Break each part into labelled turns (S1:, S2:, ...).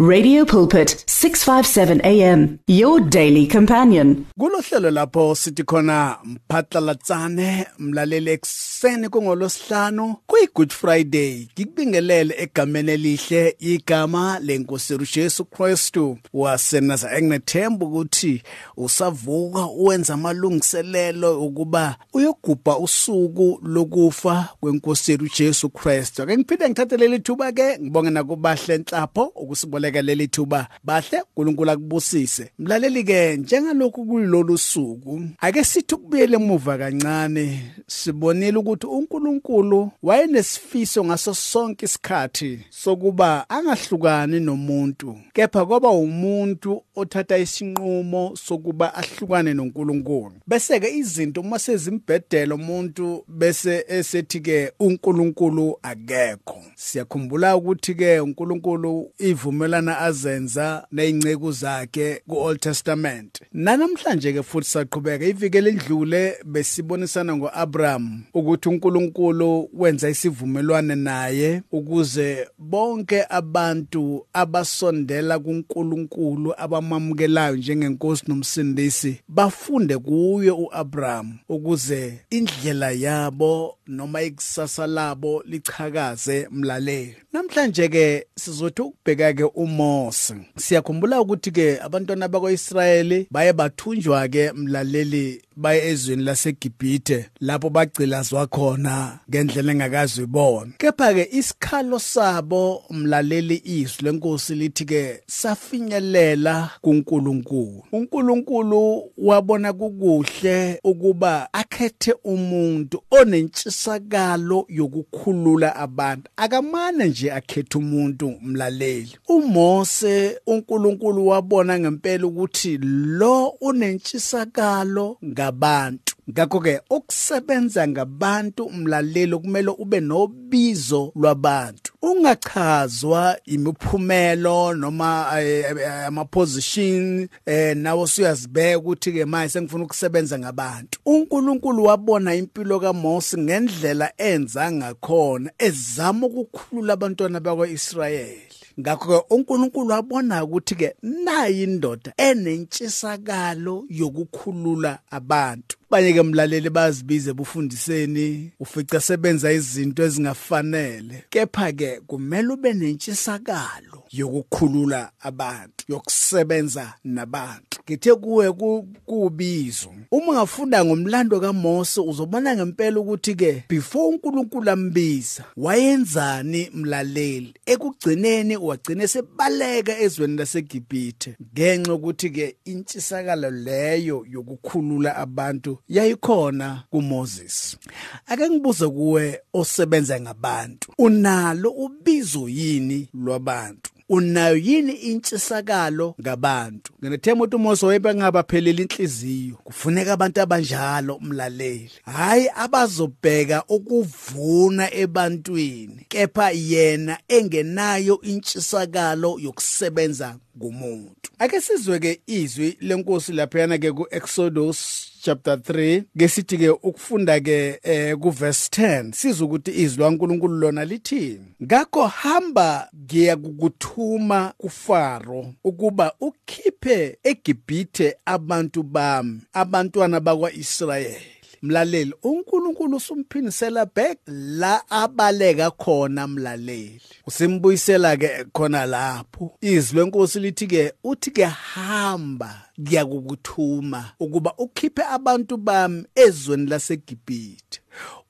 S1: Radio Pulpit 657 AM your daily companion.
S2: Kulohlelo lapho sithi khona mphatlalatsane mlaleli ekseni kungolosihlanu kuyi Good Friday ngikubingelele egameni elihle igama lenkosi Jesu Christu wasenaza enginethemba ukuthi usavuka uwenza amalungiselelo ukuba uyogubha usuku lokufa kwenkosi Jesu Christu ake ngiphinde ngithathe leli thuba ke ngibonge nakubahle enhlapho ukusibola ukuboleka leli thuba bahle uNkulunkulu akubusise. Mlaleli ke njengalokhu kulolu suku ake sithi ukubuyele emuva kancane sibonile ukuthi uNkulunkulu wayenesifiso ngaso sonke isikhathi sokuba angahlukani nomuntu kepha kwaba umuntu othatha isinqumo sokuba ahlukane noNkulunkulu. Bese ke izinto uma sezimbhedela umuntu bese esethi ke uNkulunkulu akekho. Siyakhumbula ukuthi ke uNkulunkulu ivumela izivumelwano azenza nezinceke zakhe kuOld Testament. Nanamhlanje ke futhi saqhubeka ivikele endlule besibonisana ngoAbraham ukuthi uNkulunkulu wenza isivumelwano naye ukuze bonke abantu abasondela kuNkulunkulu abamamukelayo njengenkosi nomsindisi bafunde kuye uAbraham ukuze indlela yabo noma ikusasa labo lichakaze mlaleli. Namhlanje ke sizothi ukubheka ke uMose siyakhumbula ukuthi ke abantwana bakwaIsrayeli baye bathunjwa ke mlaleli baye ezweni laseGibhithe lapho bagcilazwa khona ngendlela engakazi ibona kepha ke isikhalo sabo mlaleli izwi lenkosi lithi ke safinyelela kuNkulunkulu. uNkulunkulu wabona kukuhle ukuba akhethe umuntu onentshisakalo yokukhulula abantu. Akamane nje akhethe umuntu mlaleli. uMose uNkulunkulu wabona ngempela ukuthi lo unentshisakalo ngabantu. Ngakho ke ukusebenza ngabantu umlalelo kumele ube nobizo lwabantu. Ungachazwa imiphumelo noma ama position eh nawo siyazibeka ukuthi ke manje sengifuna ukusebenza ngabantu. uNkulunkulu wabona impilo kaMose ngendlela enza ngakhona ezama ukukhulula abantwana bakwaIsrayeli. Ngakho ke uNkulunkulu wabona ukuthi ke nayi indoda enentshisakalo yokukhulula abantu. Banye ke mlaleli bazibize bufundiseni ufica sebenza izinto ezingafanele. Kepha ke kumele ube nentshisakalo yokukhulula abantu yokusebenza nabantu. Ngithe kuwe kubizo. Uma ungafunda ngomlando kaMose uzobona ngempela ukuthi ke before uNkulunkulu ambiza wayenzani mlaleli? Ekugcineni wagcina sebaleka ezweni laseGibhithe ngenxa ukuthi ke intshisakalo leyo yokukhulula abantu yayikhona kuMoses. Ake ngibuze kuwe osebenza ngabantu. Unalo ubizo yini lwabantu? Unayo yini intshisakalo ngabantu? Nginethemba ukuthi uMose wayebengabapheleli inhliziyo. Kufuneka abantu abanjalo umlaleli. Hayi abazobheka ukuvuna ebantwini kepha yena engenayo intshisakalo yokusebenza ngumuntu ake sizwe ke izwi lenkosi laphayana ke kuExodus chapter 3 ngesithi ke ukufunda ke eh ku verse 10 siza ukuthi izwi laNkuluNkulu lona lithini ngakho hamba ngiya kukuthuma kuFaro ukuba ukhiphe eGibhithe abantu bami abantwana bakwaIsrayeli. Mlaleli uNkulunkulu usumphinisela back la abaleka khona mlaleli. Usimbuyisela ke khona lapho. Izwi lenkosi lithi ke uthi ke hamba ngiyakukuthuma ukuba ukhiphe abantu bami ezweni laseGibhithe.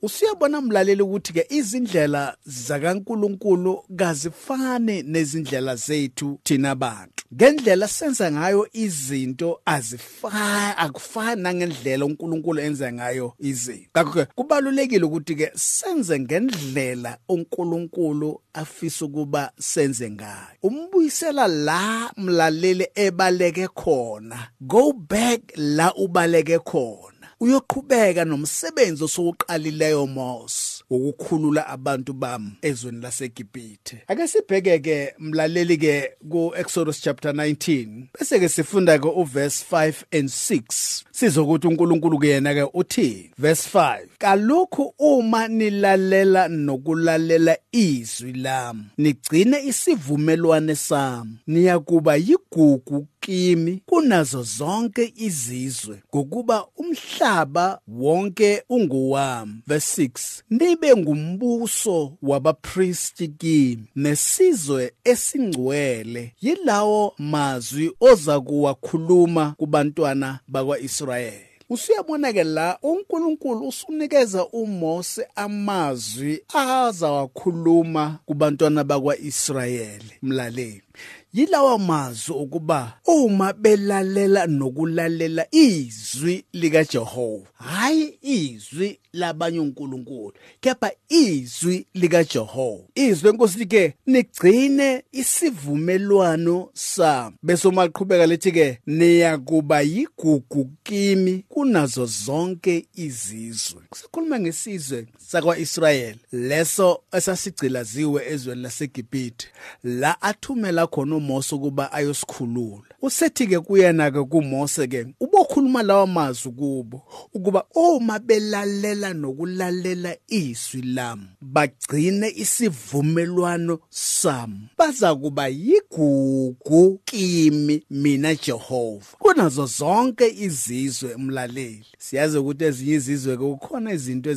S2: Usiyabona mlaleli ukuthi ke izindlela zakaNkuluNkulu kazifani nezindlela zethu thina abantu ngendlela senza ngayo izinto azifani akufani nangendlela uNkulunkulu enza ngayo izinto. Ngakho ke kubalulekile ukuthi ke senze ngendlela uNkulunkulu afisa ukuba senze ngayo. Umbuyisela la mlaleli ebaleke khona. Go back la ubaleke khona. Uyoqhubeka nomsebenzi osokuqalileyo Mose ukukhulula abantu bami ezweni laseGibhithe. Ake sibheke ke mlaleli ke ku Exodus chapter 19 bese ke sifunda ke uverse 5 and 6 sizokuthi uNkulunkulu kuyena ke uthi verse 5 kalokhu uma nilalela nokulalela izwi lami nigcine isivumelwane sami. Niyakuba yigugu kimi kunazo zonke izizwe ngokuba umhlaba wonke unguwami verse 6 nibe ngumbuso wabapristi kimi nesizwe esingcwele yilawo mazwi oza kuwakhuluma kubantwana bakwaIsrayeli. Usuyabona ke la uNkulunkulu usunikeza uMose amazwi azawakhuluma kubantwana bakwaIsrayeli mlaleli. Yilawa mazwi ukuba uma belalela nokulalela izwi lika Jehova hayi izwi labanye uNkulunkulu kepha izwi lika Jehova izwi lenkosi like nigcine isivumelwano sami. Bese uma liqhubeka lethi ke niyakuba yigugu kimi kunazo zonke izizwe. Sikhuluma ngesizwe sakwaIsrayeli leso esasigcilaziwe ezweni laseGibhithe la athumela khona uMose ukuba ayosikhulula. Usethi ke kuyena ke kuMose ke ubokhuluma lawa mazwi kubo ukuba uma belalela nokulalela izwi lami bagcine isivumelwano sami. Baza kuba yigugu kimi mina Jehova. Kunazo zonke izizwe umlaleli siyazi ukuthi ezinye izizwe kukhona izinto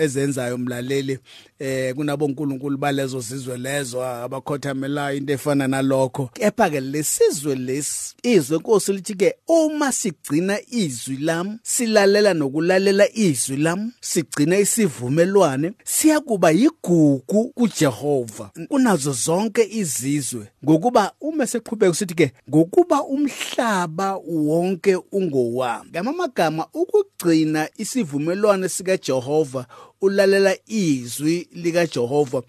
S2: ezenzayo umlaleli eh kunabonkulunkulu balezo zizwe lezo abakhothamela into efana nalokho. Kepha ke lesizwe lesi izwe inkosi lithi ke uma sigcina izwi lami silalela nokulalela izwi lami sigcina isivumelwane siyakuba yigugu kuJehova. Kunazo zonke izizwe. Ngokuba uma seqhubeka sithi ke ngokuba umhlaba wonke ungowami. Ngamagama ukugcina isivumelwane sika Jehova ulalela izwi lika Jehova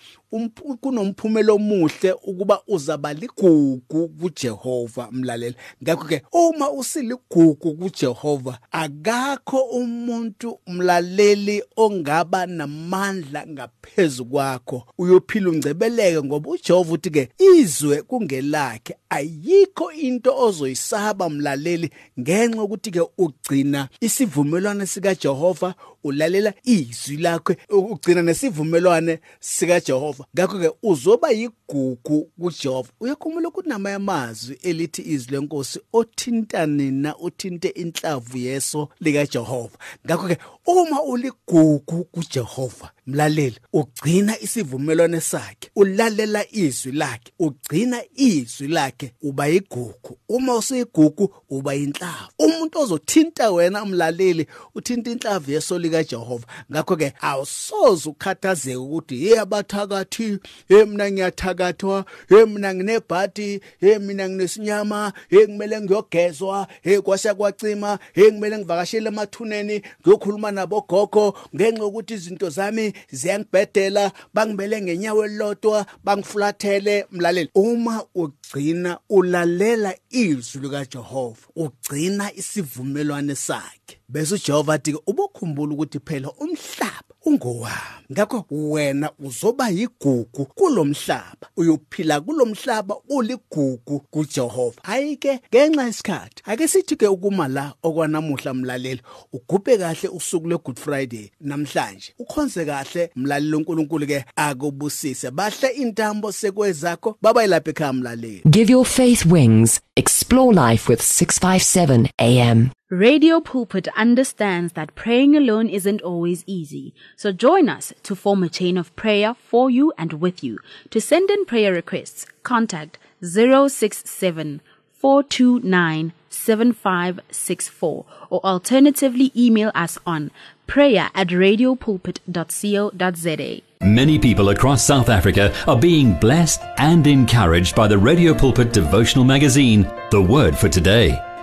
S2: kunomphumela omuhle ukuba uzaba ligugu kuJehova mlaleli. Ngakho ke uma usiligugu kuJehova akakho umuntu mlaleli ongaba namandla ngaphezulu kwakho. Uyophila ungcebeleke ngoba uJehova uthi ke izwe kungelakhe ayikho into ozoyisaba mlaleli ngenxa ukuthi ke ugcina isivumelwano sika Jehova ulalela izwi lakhe ugcina nesivumelwane sika Jehova. Ngakho ke uzoba yigugu kuJehova. Uyakhumula ukuthi namanye amazwi elithi izwi lenkosi othinta nina uthinte inhlavu yeso lika Jehova. Ngakho ke uma uligugu kuJehova mlaleli ugcina isivumelwano sakhe ulalela izwi lakhe ugcina izwi lakhe uba yigugu. Uma usuyigugu uba inhlavu umuntu ozothinta wena mlaleli uthinta inhlavu yeso lika Jehova ngakho ke awusoze ukhathazeke ukuthi hey abathakathi hey mina ngiyathakathwa hey mina nginebhadi hey mina nginesinyama hey kumele ngiyogezwa hey kwasha kwacima hey kumele ngivakashele emathuneni ngiyokhuluma nabogogo ngenxa ukuthi izinto zami ziyangibhedela bangibele ngenyawo elilodwa bangifulathele mlaleli. Uma ugcina ulalela izwi likaJehova ugcina isivumelwane sakhe bese uJehova athi ubokhumbula ukuthi phela umhlaba ungowami. Ngakho wena uzoba yigugu kulomhlaba. Uyophila kulomhlaba uligugu kuJehova. Ayike ngenxa isikhathi ake sithi ke ukuma la okwanamuhla mlaleli ugubhe kahle usuku lweGood Friday namhlanje. Ukhonze kahle mlaleli uNkulunkulu ke akubusise. Bahle intambo sekwezakho baba yilapha ekhaya mlaleli.
S3: Give your faith wings. Explore life with 657 AM.
S4: Radio Pulpit understands that praying alone isn't always easy. So join us to form a chain of prayer for you and with you. To send in prayer requests, contact 067 429 7564 or alternatively email us on prayer at radiopulpit.co.za.
S5: Many people across South Africa are being blessed and encouraged by the Radio Pulpit devotional magazine, The Word for Today.